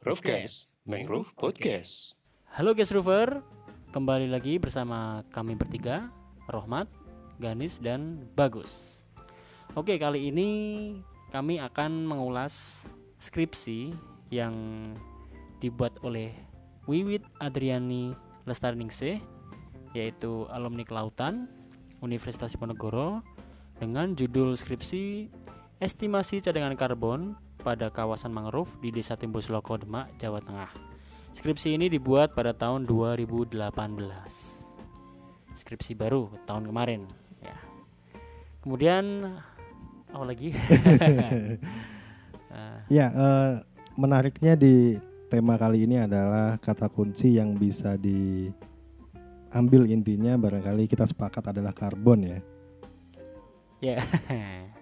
Roofcast, Mangrove Podcast. Halo guys Rover, kembali lagi bersama kami bertiga, Rohmat, Ganis, dan Bagus. Oke, kali ini kami akan mengulas skripsi yang dibuat oleh Wiwit Adriani Lestaringse, yaitu alumni Kelautan Universitas Diponegoro dengan judul skripsi Estimasi Cadangan Karbon pada kawasan mangrove di Desa Timbul Seloko Demak, Jawa Tengah. Skripsi ini dibuat pada tahun 2018. Skripsi baru tahun kemarin, ya. Kemudian apa lagi? Ah, Ya, eh, menariknya di tema kali ini adalah kata kunci yang bisa diambil intinya barangkali kita sepakat adalah karbon ya. ya.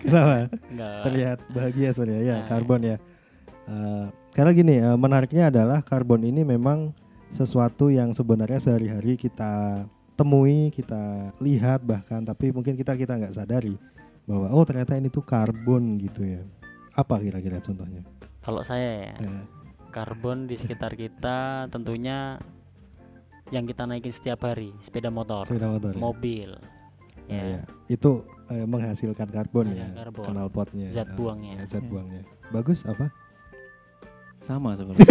Kenapa? Enggak. Terlihat bahagia sebenarnya ya Nah, karbon ya. Eh, karena gini, eh, menariknya adalah karbon ini memang sesuatu yang sebenarnya sehari-hari kita temui, kita lihat bahkan, tapi mungkin kita kita nggak sadari bahwa oh ternyata ini tuh karbon gitu ya. Apa kira-kira contohnya? Kalau saya ya, Eh, karbon di sekitar kita tentunya yang kita naikin setiap hari, sepeda motor, sepeda motor. ya? mobil. Oh, Ya. ya. Itu eh, menghasilkan karbon ya, karbon. knalpotnya. Zat Ah, buangnya. ya, zat Hmm. buangnya. Bagus apa? sama sebenarnya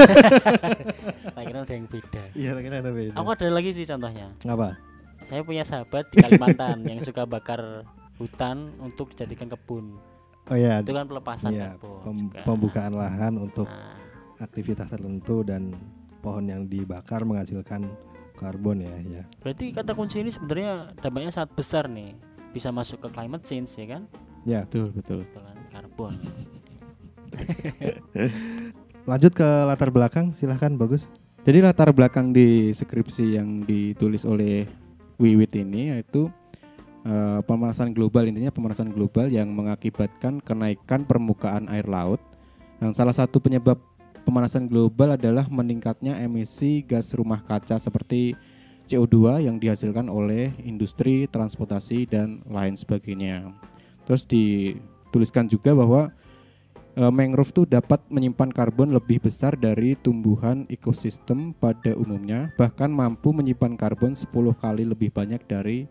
Saya kira ada yang beda. Iya, kira ada beda. Aku ada lagi sih contohnya. Apa? Saya punya sahabat di Kalimantan yang suka bakar hutan untuk dijadikan kebun. Oh ya, Itu kan pelepasan iya, karbon. pem- juga. pembukaan lahan untuk Nah, aktivitas tertentu dan pohon yang dibakar menghasilkan karbon ya, ya. berarti kata kunci ini sebenarnya dampaknya sangat besar nih. Bisa masuk ke climate change ya kan? Ya, betul betul Itu kan karbon. lanjut ke latar belakang, silahkan bagus. jadi latar belakang di skripsi yang ditulis oleh Wiwit ini yaitu eh, pemanasan global intinya pemanasan global yang mengakibatkan kenaikan permukaan air laut dan salah satu penyebab pemanasan global adalah meningkatnya emisi gas rumah kaca seperti CO2 yang dihasilkan oleh industri transportasi dan lain sebagainya. Terus dituliskan juga bahwa e, mangrove tuh dapat menyimpan karbon lebih besar dari tumbuhan ekosistem pada umumnya, bahkan mampu menyimpan karbon 10 kali lebih banyak dari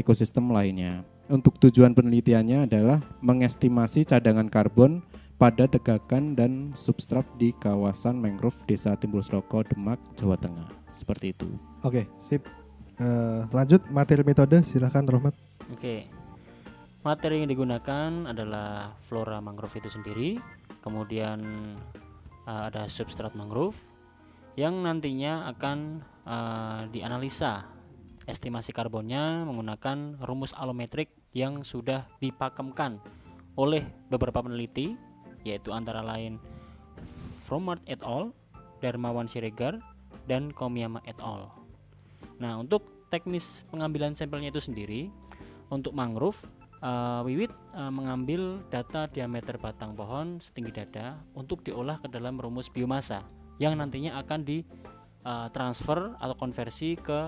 ekosistem lainnya. Untuk tujuan penelitiannya adalah mengestimasi cadangan karbon pada tegakan dan substrat di kawasan mangrove Desa Timbul Sloko, Demak, Jawa Tengah. Seperti itu. Oke, sip. Eh, lanjut materi metode, silahkan Rohmat. Oke. Materi yang digunakan adalah flora mangrove itu sendiri, kemudian uh, ada substrat mangrove yang nantinya akan uh, dianalisa estimasi karbonnya menggunakan rumus alometrik yang sudah dipakemkan oleh beberapa peneliti yaitu antara lain Fromart et al, Darmawan Siregar, dan Komiyama et al. Nah, untuk teknis pengambilan sampelnya itu sendiri untuk mangrove eh, Wiwit eh, mengambil data diameter batang pohon setinggi dada untuk diolah ke dalam rumus biomasa yang nantinya akan ditransfer atau konversi ke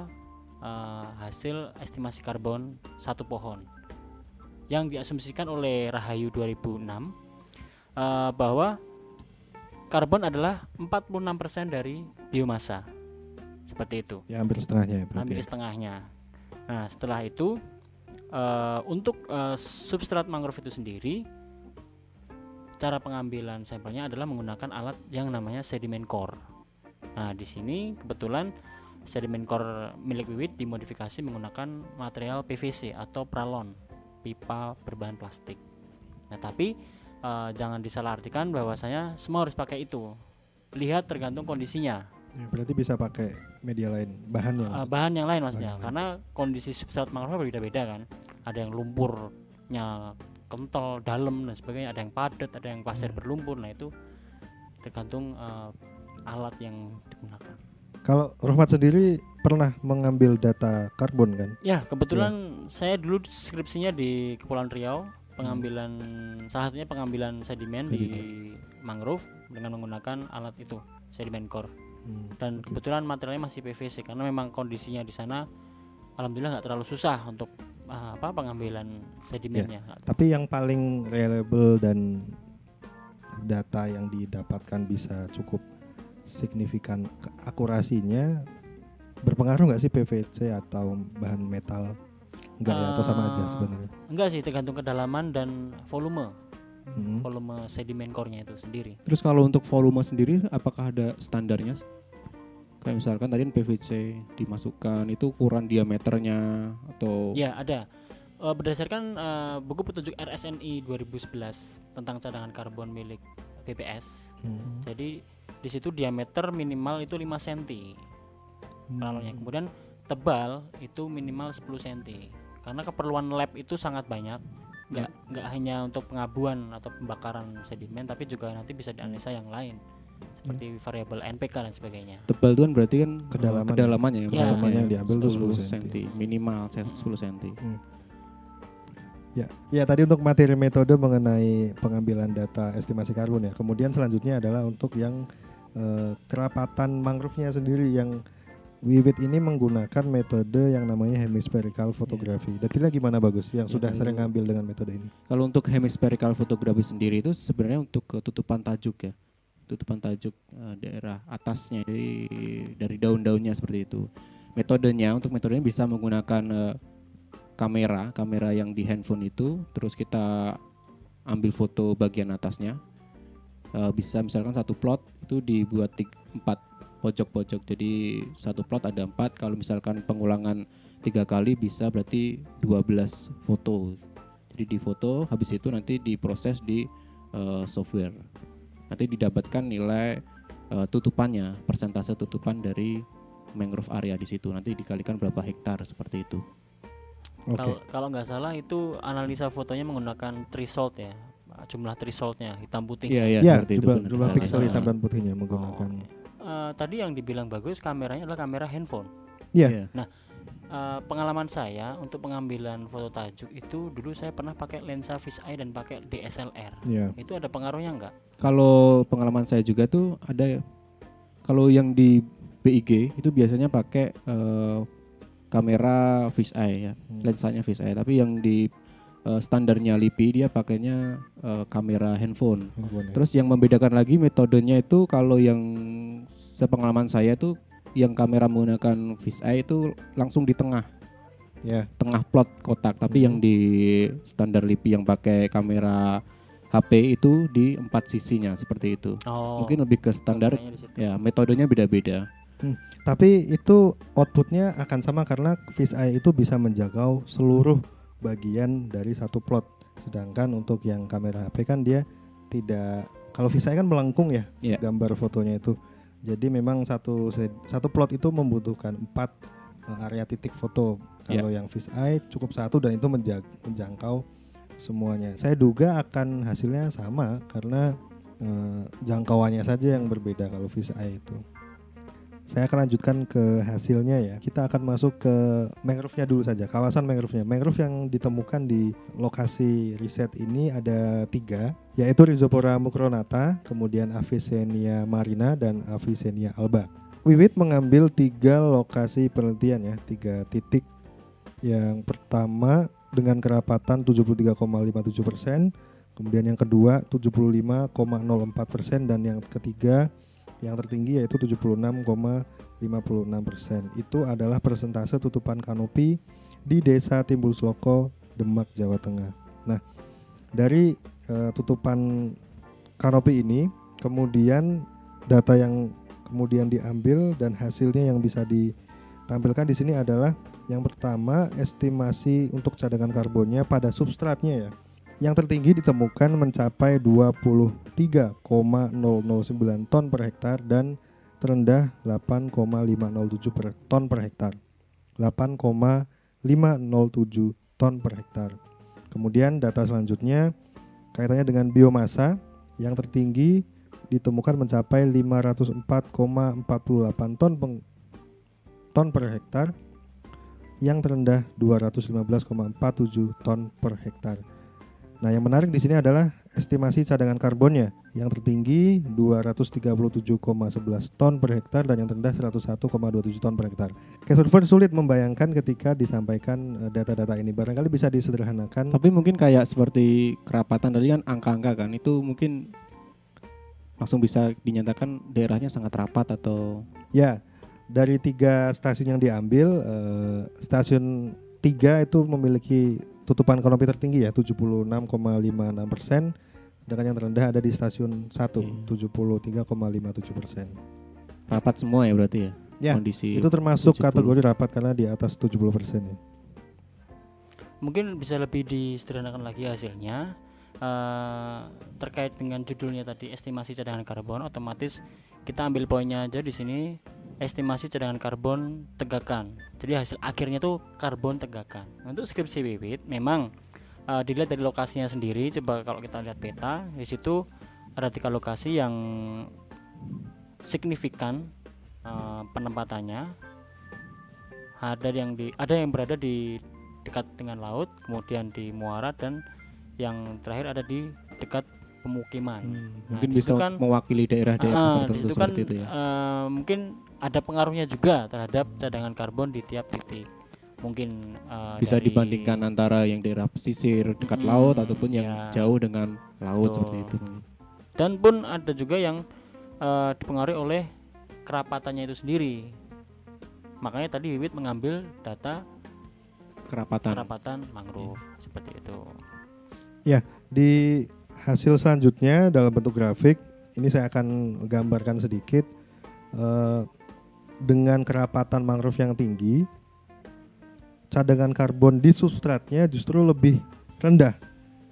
eh, hasil estimasi karbon satu pohon yang diasumsikan oleh Rahayu 2006 eh, bahwa karbon adalah 46% dari biomasa seperti itu Ya hampir setengahnya ya berarti. hampir ya. setengahnya. Nah, setelah itu eh, untuk eh, substrat mangrove itu sendiri cara pengambilan sampelnya adalah menggunakan alat yang namanya sediment core. Nah, di sini kebetulan sediment core milik Wiwit dimodifikasi menggunakan material PVC atau pralon, pipa berbahan plastik. Nah, tapi eh, jangan disalahartikan bahwasanya semua harus pakai itu. Lihat tergantung kondisinya. Ya, berarti bisa pakai media lain, bahan yang Uh, bahan yang lain maksudnya Bahan karena kondisi substrat mangrove berbeda-beda kan ada yang lumpurnya kental dalam dan sebagainya ada yang padat ada yang pasir Hmm. berlumpur nah itu tergantung uh, alat yang digunakan Kalau Rohmat sendiri pernah mengambil data karbon kan? ya kebetulan saya dulu skripsinya di Kepulauan Riau pengambilan salah satunya pengambilan sedimen di mangrove dengan menggunakan alat itu sedimen core. Hmm, dan oke. kebetulan materialnya masih PVC karena memang kondisinya di sana alhamdulillah nggak terlalu susah untuk ah, apa pengambilan sedimennya. Nggak- Tapi yang paling reliable dan data yang didapatkan bisa cukup signifikan akurasinya berpengaruh nggak sih PVC atau bahan metal enggak ya atau sama aja Eh, sebenarnya Enggak sih, tergantung kedalaman dan volume, Hmm. volume sedimen core-nya itu sendiri. Terus kalau untuk volume sendiri apakah ada standarnya? Kayak misalkan tadi PVC dimasukkan itu ukuran diameternya atau Ya, ada. Eh, berdasarkan eh, buku petunjuk RSNI 2011 tentang cadangan karbon milik BPS. Hmm. Jadi di situ diameter minimal itu 5 cm penalurnya. Kemudian tebal itu minimal 10 cm. Karena keperluan lab itu sangat banyak. Nggak nggak hanya untuk pengabuan atau pembakaran sedimen tapi juga nanti bisa dianalisa yang lain seperti variabel NPK dan sebagainya. tebal itu kan berarti kan Kedalaman. kedalamannya Ya. Kedalaman yang diambil tuh 10 10 cm minimal ce- 10 cm. Ya, ya tadi untuk materi metode mengenai pengambilan data estimasi karbon ya. Kemudian selanjutnya adalah untuk yang eh, kerapatan mangrove-nya sendiri yang Wiwit ini menggunakan metode yang namanya hemispherical photography. Detailnya gimana bagus? Yang sudah Ya, sering ngambil dengan metode ini. Kalau untuk hemispherical photography sendiri itu sebenarnya untuk tutupan tajuk ya. Tutupan tajuk eh, daerah atasnya dari dari daun-daunnya seperti itu. Metodenya untuk metodenya bisa menggunakan eh, kamera, kamera yang di handphone itu terus kita ambil foto bagian atasnya. Eh, bisa misalkan satu plot itu dibuat tik- empat pojok-pojok. Jadi satu plot ada empat. Kalau misalkan pengulangan tiga kali bisa berarti 12 foto jadi di foto habis itu nanti diproses di eh, software nanti didapatkan nilai eh, tutupannya persentase tutupan dari mangrove area di situ nanti dikalikan berapa hektar seperti itu Oke. Kalau kalau nggak salah itu analisa fotonya menggunakan threshold ya, jumlah thresholdnya hitam putih. iya iya Ya, seperti itu jumlah, benar. jumlah benar. pixel hitam dan putihnya menggunakan. Eh, tadi yang dibilang bagus kameranya adalah kamera handphone. Iya. Eh, pengalaman saya untuk pengambilan foto tajuk itu dulu saya pernah pakai lensa fisheye dan pakai DSLR. Iya. Itu ada pengaruhnya nggak? kalau pengalaman saya juga tuh ada ya, kalau yang di BIG itu biasanya pakai eh, kamera fisheye ya Hmm. lensanya fisheye tapi yang di eh, standarnya LiPi dia pakainya eh, kamera handphone handphone ya. Terus yang membedakan lagi metodenya itu kalau yang sepengalaman saya tuh yang kamera menggunakan fisheye itu langsung di tengah, ya. tengah plot kotak. Tapi Hmm. yang di standar LiPi yang pakai kamera HP itu di empat sisinya seperti itu. Oh. Mungkin lebih ke standar ya metodenya beda-beda. Tapi itu outputnya akan sama karena fisheye itu bisa menjangkau seluruh bagian dari satu plot. Sedangkan untuk yang kamera HP kan dia tidak kalau fisheye kan melengkung ya Iya. gambar fotonya itu. Jadi memang satu satu plot itu membutuhkan empat eh, area titik foto. Iya. Kalau yang fisheye cukup satu dan itu menja- menjangkau semuanya. Saya duga akan hasilnya sama karena eh, jangkauannya saja yang berbeda kalau fisheye itu. Saya akan lanjutkan ke hasilnya ya. Kita akan masuk ke mangrove-nya dulu saja. Kawasan mangrove-nya. Mangrove yang ditemukan di lokasi riset ini ada tiga, yaitu Rhizopora mucronata, kemudian Avicennia marina, dan Avicennia alba. Wiwit mengambil tiga lokasi penelitian ya, tiga titik. Yang pertama dengan kerapatan 73,57 persen, kemudian yang kedua 75,04 persen, dan yang ketiga yang tertinggi yaitu 76,56 persen. Itu adalah persentase tutupan kanopi di Desa Timbul Sloko, Demak, Jawa Tengah. Nah, dari eh, tutupan kanopi ini, kemudian data yang kemudian diambil dan hasilnya yang bisa ditampilkan di sini adalah yang pertama estimasi untuk cadangan karbonnya pada substratnya ya. Yang tertinggi ditemukan mencapai 23,009 ton per hektar dan terendah 8,507 per ton per hektar. 8,507 ton per hektar. Kemudian data selanjutnya kaitannya dengan biomasa yang tertinggi ditemukan mencapai 504,48 ton peng- ton per hektar yang terendah 215,47 ton per hektar. Nah, yang menarik di sini adalah estimasi cadangan karbonnya yang tertinggi 237,11 ton per hektar dan yang terendah 101,27 ton per hektar. Kesurfer sulit membayangkan ketika disampaikan eh, data-data ini. Barangkali bisa disederhanakan. Tapi mungkin kayak seperti kerapatan tadi kan angka-angka kan itu mungkin langsung bisa dinyatakan daerahnya sangat rapat atau Ya, dari tiga stasiun yang diambil, eh, stasiun tiga itu memiliki tutupan kanopi tertinggi ya 76,56 persen, sedangkan yang terendah ada di stasiun satu Iya. 73,57 persen. rapat semua ya berarti ya? Ya, Kondisi Itu termasuk 70. kategori rapat karena di atas 70 persen ya. Mungkin bisa lebih disederhanakan lagi hasilnya eh, terkait dengan judulnya tadi estimasi cadangan karbon otomatis kita ambil poinnya aja di sini estimasi cadangan karbon tegakan. Jadi hasil akhirnya tuh karbon tegakan. Untuk skripsi bibit memang eh, dilihat dari lokasinya sendiri. Coba kalau kita lihat peta di situ ada tiga lokasi yang signifikan eh, penempatannya. Ada yang di ada yang berada di dekat dengan laut, kemudian di muara dan yang terakhir ada di dekat pemukiman. mungkin di situ bisa kan- mewakili daerah-daerah Ah, di tertentu kan seperti itu ya. eh, mungkin ada pengaruhnya juga terhadap cadangan karbon di tiap titik. Mungkin eh, Bisa dari- dibandingkan antara yang daerah pesisir dekat Mm-mm, laut ataupun yang ya. jauh dengan laut Betul. seperti itu. dan pun ada juga yang eh, dipengaruhi oleh kerapatannya itu sendiri. Makanya tadi Wiwit mengambil data Kerapatan. kerapatan mangrove seperti itu. Di hasil selanjutnya dalam bentuk grafik, ini saya akan gambarkan sedikit eh, dengan kerapatan mangrove yang tinggi, cadangan karbon di substratnya justru lebih rendah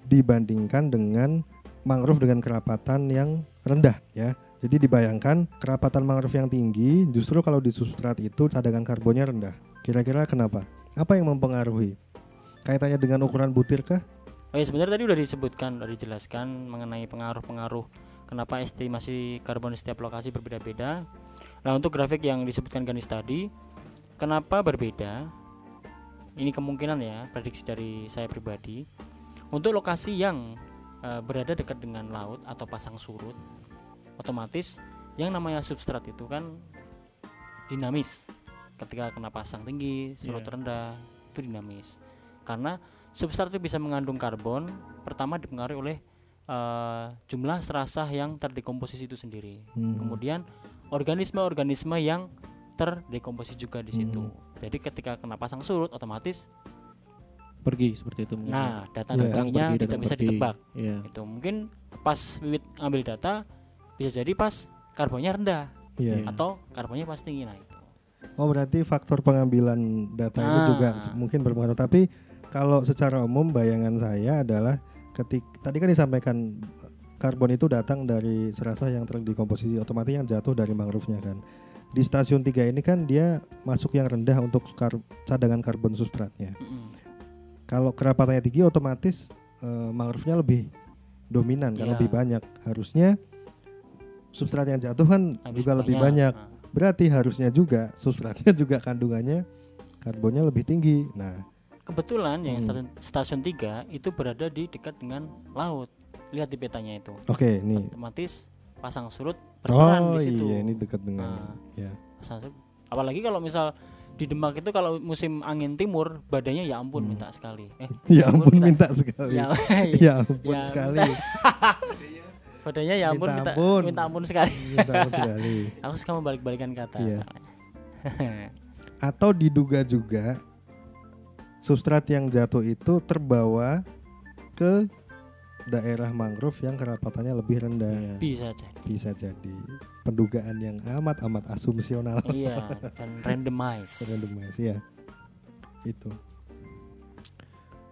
dibandingkan dengan mangrove dengan kerapatan yang rendah ya. Jadi dibayangkan kerapatan mangrove yang tinggi justru kalau di substrat itu cadangan karbonnya rendah. Kira-kira kenapa? Apa yang mempengaruhi? Kaitannya dengan ukuran butir kah? Oh ya sebenarnya tadi udah disebutkan, udah dijelaskan mengenai pengaruh-pengaruh kenapa estimasi karbon di setiap lokasi berbeda-beda. Nah untuk grafik yang disebutkan Ganis tadi, kenapa berbeda? Ini kemungkinan ya prediksi dari saya pribadi. Untuk lokasi yang eh, berada dekat dengan laut atau pasang surut, otomatis yang namanya substrat itu kan dinamis. Ketika kena pasang tinggi, surut Iya. rendah, itu dinamis. Karena substrat itu bisa mengandung karbon pertama dipengaruhi oleh eh, jumlah serasah yang terdekomposisi itu sendiri Hmm. kemudian organisme-organisme yang terdekomposisi juga di situ Hmm. jadi ketika kena pasang surut otomatis Pergi seperti itu. mungkin. nah data Iya. Datang, tingginya pergi, tidak bisa ditebak Iya. itu mungkin pas Wiwit ambil data bisa jadi pas karbonnya rendah. Iya. atau karbonnya pas tinggi nah itu Oh berarti faktor pengambilan data ini Ah. juga mungkin berpengaruh. Tapi kalau secara umum bayangan saya adalah ketik tadi kan disampaikan karbon itu datang dari serasa yang terdekomposisi otomatis yang jatuh dari mangrove-nya kan. Di stasiun 3 ini kan dia masuk yang rendah untuk kar- cadangan karbon substratnya. Kalau kerapatannya tinggi otomatis eh, mangrove-nya lebih dominan kan Iya. lebih banyak. Harusnya substrat yang jatuh kan Habis juga lebih banyak. Nah, Berarti harusnya juga substratnya juga kandungannya karbonnya lebih tinggi. Nah, kebetulan yang Hmm. stasiun, stasiun 3 itu berada di dekat dengan laut lihat di petanya itu oke nih. otomatis pasang surut berperan Oh di situ. iya, ini dekat dengan Nah. ya. Pasang surut. Apalagi kalau misal di Demak itu kalau musim angin timur badannya ya ampun Hmm. minta sekali. Eh, Ya ampun minta sekali. ya, Ya ampun Ya, sekali. badannya ya ampun Minta minta, ampun. minta ampun sekali. Minta ampun sekali. Aku suka membalik-balikan kata. Iya. Atau diduga juga substrat yang jatuh itu terbawa ke daerah mangrove yang kerapatannya lebih rendah. Iya. Bisa jadi. Bisa jadi pendugaan yang amat amat asumsional. iya, dan randomize. Randomize ya. Itu.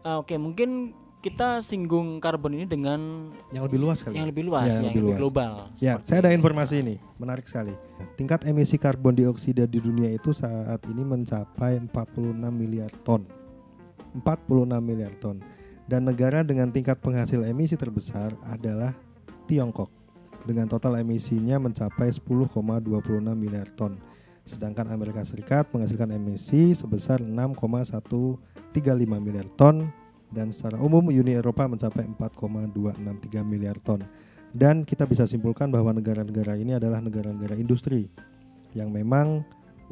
Ah, Oke, mungkin kita singgung karbon ini dengan Yang lebih luas kali. yang lebih luas, Ya, yang lebih lebih luas. global. Ya, saya ada informasi ini, menarik sekali. Tingkat emisi karbon dioksida di dunia itu saat ini mencapai 46 miliar ton. 46 miliar ton. Dan negara dengan tingkat penghasil emisi terbesar adalah Tiongkok dengan total emisinya mencapai 10,26 miliar ton. Sedangkan Amerika Serikat menghasilkan emisi sebesar 6,135 miliar ton dan secara umum Uni Eropa mencapai 4,263 miliar ton. Dan kita bisa simpulkan bahwa negara-negara ini adalah negara-negara industri yang memang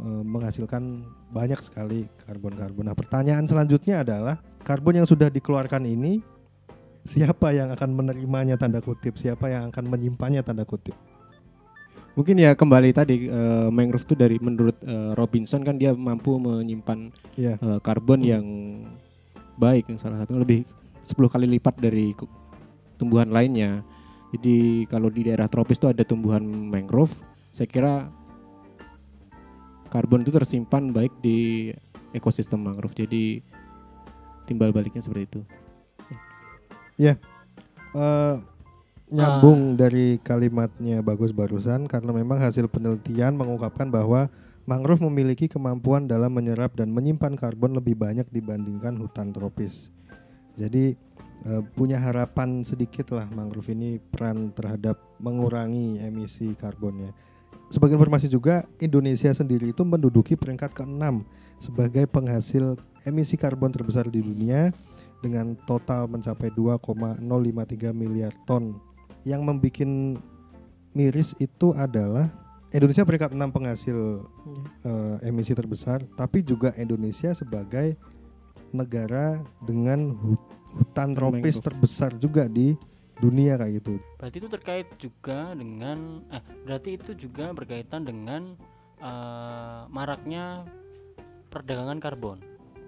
menghasilkan banyak sekali karbon-karbon. Nah, pertanyaan selanjutnya adalah karbon yang sudah dikeluarkan ini siapa yang akan menerimanya tanda kutip, siapa yang akan menyimpannya tanda kutip. Mungkin ya kembali tadi eh, mangrove itu dari menurut eh, Robinson kan dia mampu menyimpan Iya. eh, karbon yang baik yang salah satu lebih 10 kali lipat dari tumbuhan lainnya. Jadi kalau di daerah tropis itu ada tumbuhan mangrove, saya kira karbon itu tersimpan baik di ekosistem mangrove. Jadi timbal baliknya seperti itu. Eh, nyambung dari kalimatnya bagus barusan karena memang hasil penelitian mengungkapkan bahwa mangrove memiliki kemampuan dalam menyerap dan menyimpan karbon lebih banyak dibandingkan hutan tropis. Jadi eh, punya harapan sedikit lah mangrove ini peran terhadap mengurangi emisi karbonnya. Sebagai informasi juga Indonesia sendiri itu menduduki peringkat ke-6 sebagai penghasil emisi karbon terbesar di dunia dengan total mencapai 2,053 miliar ton. Yang membuat miris itu adalah Indonesia peringkat 6 penghasil eh, emisi terbesar, tapi juga Indonesia sebagai negara dengan hu- hutan tropis terbesar juga di dunia kayak gitu. Berarti itu terkait juga dengan eh berarti itu juga berkaitan dengan eh, maraknya perdagangan karbon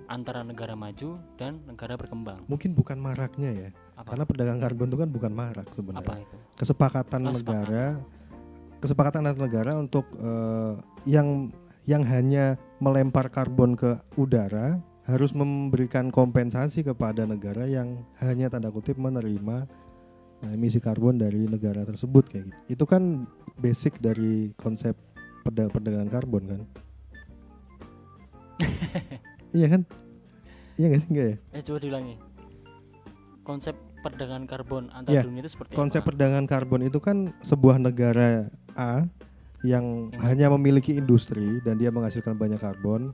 antara negara maju dan negara berkembang. Mungkin bukan maraknya ya, Apa? karena perdagangan karbon itu kan bukan marak sebenarnya. apa itu? kesepakatan Oh, negara kesepakatan antar negara untuk eh, yang yang hanya melempar karbon ke udara harus memberikan kompensasi kepada negara yang hanya tanda kutip menerima eh, emisi karbon dari negara tersebut kayak gitu. Itu kan basic dari konsep perda- perdagangan karbon kan. iya kan? Iya nggak sih enggak ya? Eh coba diulangi. Konsep perdagangan karbon antar Iya, dunia itu seperti konsep apa? perdagangan karbon itu kan sebuah negara A yang Yang hanya memiliki industri dan dia menghasilkan banyak karbon,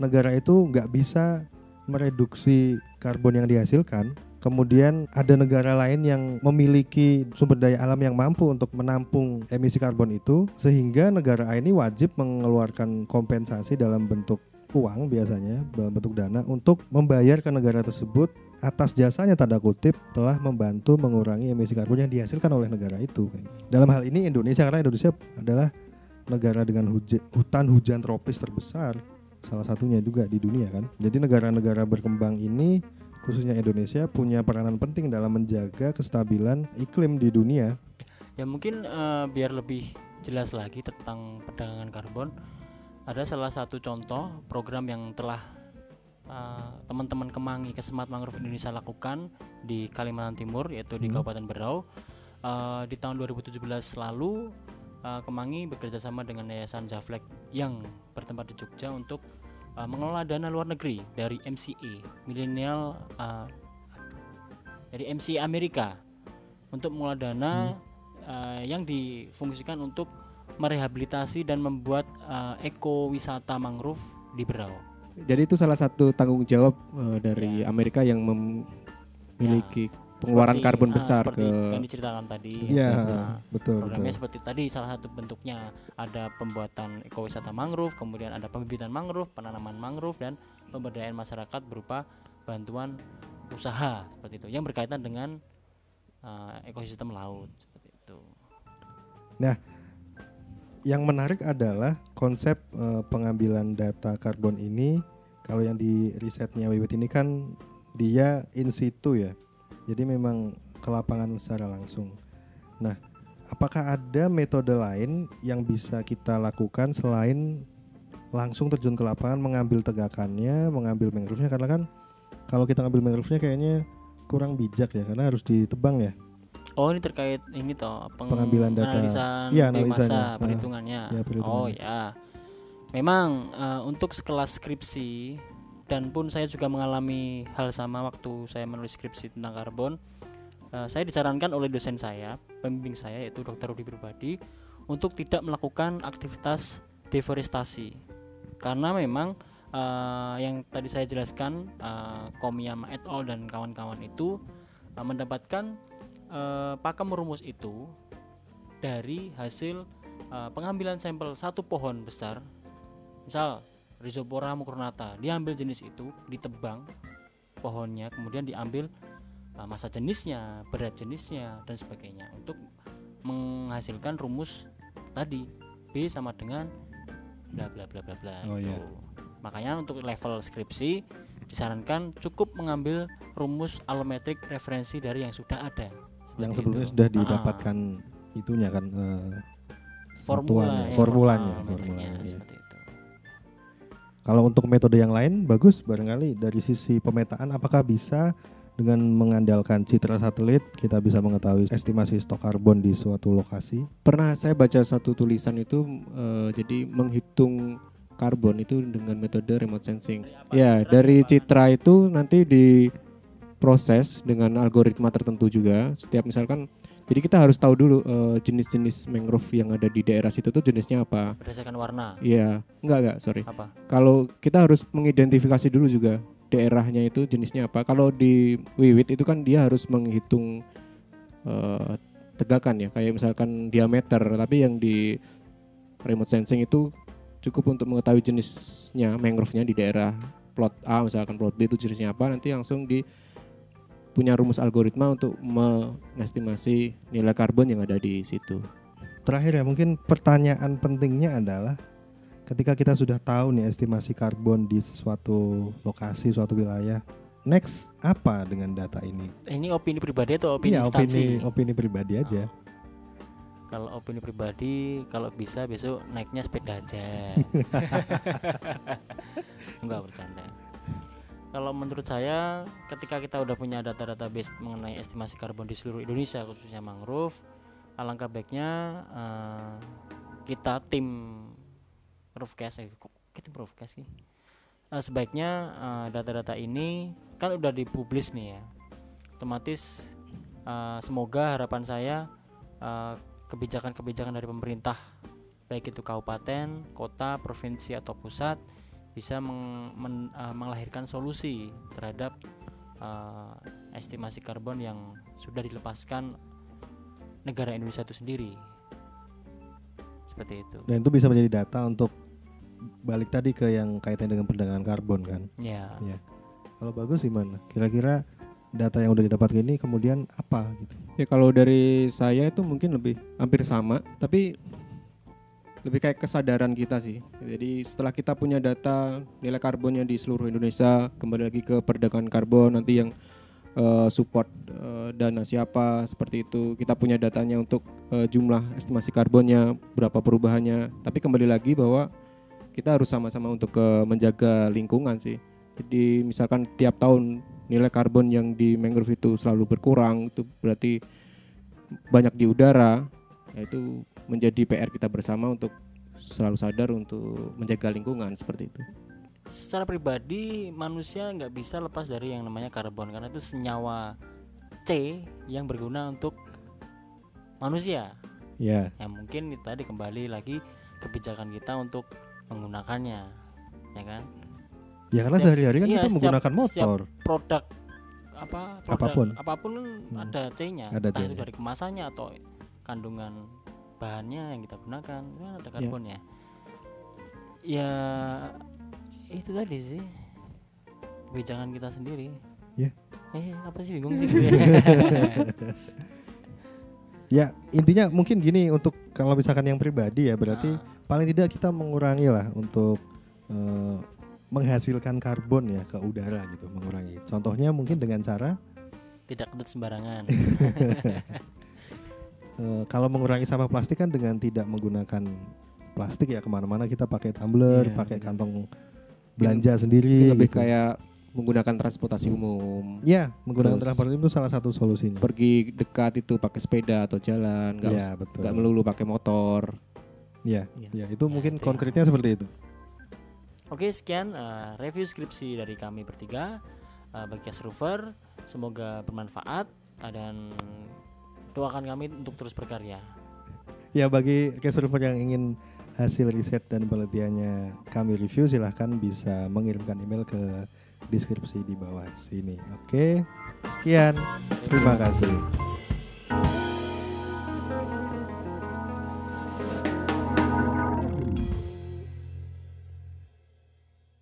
negara itu nggak bisa mereduksi karbon yang dihasilkan. Kemudian ada negara lain yang memiliki sumber daya alam yang mampu untuk menampung emisi karbon itu, sehingga negara ini wajib mengeluarkan kompensasi dalam bentuk uang biasanya dalam bentuk dana untuk membayar ke negara tersebut atas jasanya tanda kutip telah membantu mengurangi emisi karbon yang dihasilkan oleh negara itu. Dalam hal ini Indonesia karena Indonesia adalah negara dengan hutan hujan tropis terbesar salah satunya juga di dunia kan. Jadi negara-negara berkembang ini khususnya Indonesia punya peranan penting dalam menjaga kestabilan iklim di dunia. Ya mungkin eh, biar lebih jelas lagi tentang perdagangan karbon, ada salah satu contoh program yang telah eh, teman-teman Kemangi Kesemat Mangrove Indonesia lakukan di Kalimantan Timur yaitu di Hmm. Kabupaten Berau. Eh, di tahun 2017 lalu eh, Kemangi bekerja sama dengan Yayasan Jaflek yang bertempat di Jogja untuk eh, mengelola dana luar negeri dari MCA Millennial eh, dari MCA Amerika untuk mengelola dana eh, yang difungsikan untuk merehabilitasi dan membuat eh, ekowisata mangrove di Berau. Jadi itu salah satu tanggung jawab eh, dari Amerika yang memiliki pengeluaran Seperti, karbon ah, besar seperti ke yang diceritakan tadi. Iya, Nah, betul Programnya betul. seperti tadi salah satu bentuknya ada pembuatan ekowisata mangrove, kemudian ada pembibitan mangrove, penanaman mangrove dan pemberdayaan masyarakat berupa bantuan usaha seperti itu yang berkaitan dengan eh, ekosistem laut seperti itu. Yang menarik adalah konsep eh, pengambilan data karbon ini kalau yang di risetnya Wiwit ini kan dia in situ ya. Jadi memang ke lapangan secara langsung. Nah, apakah ada metode lain yang bisa kita lakukan selain langsung terjun ke lapangan mengambil tegakannya, mengambil mangrove-nya karena kan kalau kita ngambil mangrove-nya kayaknya kurang bijak ya karena harus ditebang ya. Oh ini terkait ini toh peng- Pengambilan data. analisan Iya, biomasa, analisanya. Ah, perhitungannya. ya, perhitungannya. Oh ya, memang eh, untuk sekelas skripsi dan pun saya juga mengalami hal sama waktu saya menulis skripsi tentang karbon. eh, saya disarankan oleh dosen saya, pembimbing saya yaitu Dr. Rudi Pribadi untuk tidak melakukan aktivitas deforestasi karena memang eh, yang tadi saya jelaskan eh, Komiyama et al dan kawan-kawan itu eh, mendapatkan eh, pakem rumus itu dari hasil eh, pengambilan sampel satu pohon besar misal Rhizopora mucronata diambil jenis itu ditebang pohonnya kemudian diambil eh, masa jenisnya berat jenisnya dan sebagainya untuk menghasilkan rumus tadi B sama dengan bla bla bla bla bla Oh, gitu. iya. makanya untuk level skripsi disarankan cukup mengambil rumus alometrik referensi dari yang sudah ada yang sebelumnya itu. sudah Ah, didapatkan itunya kan eh, formula satuannya, ya, formulanya, formal formulanya, metriknya, iya. seperti itu. Kalau untuk metode yang lain bagus barangkali dari sisi pemetaan apakah bisa dengan mengandalkan citra satelit kita bisa mengetahui estimasi stok karbon di suatu lokasi. Pernah saya baca satu tulisan itu eh, jadi menghitung karbon itu dengan metode remote sensing. Ya, dari citra itu nanti diproses dengan algoritma tertentu juga. Setiap misalkan jadi kita harus tahu dulu eh, jenis-jenis mangrove yang ada di daerah situ tuh jenisnya apa. berdasarkan warna Iya, enggak enggak, sorry. apa Kalau kita harus mengidentifikasi dulu juga daerahnya itu jenisnya apa. Kalau di Wiwit itu kan dia harus menghitung eh, tegakan ya, kayak misalkan diameter. Tapi yang di remote sensing itu cukup untuk mengetahui jenisnya mangrove-nya di daerah plot A misalkan plot B itu jenisnya apa nanti langsung di punya rumus algoritma untuk mengestimasi nilai karbon yang ada di situ. Terakhir ya mungkin pertanyaan pentingnya adalah ketika kita sudah tahu nih estimasi karbon di suatu lokasi, suatu wilayah, next apa dengan data ini? ini opini pribadi atau opini Iya, instansi opini opini pribadi aja. kalau opini pribadi kalau bisa besok naiknya sepeda aja enggak bercanda kalau menurut saya ketika kita udah punya data-data base mengenai estimasi karbon di seluruh Indonesia khususnya mangrove alangkah baiknya eh, kita tim Roofcast eh, kita Roofcast sih? Eh, sebaiknya eh, data-data ini kan udah dipublis nih ya otomatis eh, semoga harapan saya kebijakan-kebijakan dari pemerintah baik itu kabupaten, kota, provinsi atau pusat bisa meng- men- eh, melahirkan solusi terhadap eh, estimasi karbon yang sudah dilepaskan negara Indonesia itu sendiri. Seperti itu. Dan itu bisa menjadi data untuk balik tadi ke yang kaitan dengan perdagangan karbon kan. Ya. Kalau bagus gimana? Kira-kira data yang udah didapat ini kemudian apa gitu? Ya kalau dari saya itu mungkin lebih hampir sama, tapi lebih kayak kesadaran kita sih. Jadi setelah kita punya data nilai karbonnya di seluruh Indonesia, kembali lagi ke perdagangan karbon nanti yang eh, support eh, dana siapa seperti itu. Kita punya datanya untuk eh, jumlah estimasi karbonnya, berapa perubahannya. Tapi kembali lagi bahwa kita harus sama-sama untuk eh, menjaga lingkungan sih. Jadi misalkan tiap tahun nilai karbon yang di mangrove itu selalu berkurang, itu berarti banyak di udara. Ya, itu menjadi PR kita bersama untuk selalu sadar untuk menjaga lingkungan seperti itu. Secara pribadi manusia nggak bisa lepas dari yang namanya karbon karena itu senyawa C yang berguna untuk manusia. Ya, Ya mungkin tadi kembali lagi kebijakan kita untuk menggunakannya, ya kan? ya karena Setiap- sehari-hari kan iya, kita setiap- menggunakan motor. Produk apa? Produk, Apa pun. apa pun Hmm. ada C-nya. Ada Entah itu C-nya. dari kemasannya atau kandungan bahannya yang kita gunakan, itu kan ada karbonnya. Ya itu tadi sih kebijakan kita sendiri. Ya. Eh apa sih bingung sih? Ya intinya mungkin gini untuk kalau misalkan yang pribadi ya berarti Ah. paling tidak kita mengurangi lah untuk eh, menghasilkan karbon ya ke udara gitu mengurangi. Contohnya mungkin dengan cara tidak kedut sembarangan. eh, kalau mengurangi sampah plastik kan dengan tidak menggunakan plastik ya ke mana-mana kita pakai tumbler, Iya, pakai benar. kantong belanja sendiri. Lebih gitu. kayak menggunakan transportasi umum. Ya menggunakan Terus- transportasi itu salah satu solusinya. Pergi dekat itu pakai sepeda atau jalan, nggak Ya nggak melulu pakai motor. Ya, Ya. ya itu Ya, mungkin itu ya. konkretnya seperti itu. Oke sekian eh, review skripsi dari kami bertiga uh, bagi Cast Rover. Semoga bermanfaat eh, dan doakan kami untuk terus berkarya. Ya bagi case yang ingin hasil riset dan penelitiannya kami review silahkan bisa mengirimkan email ke deskripsi di bawah sini. Oke, sekian. Terima kasih.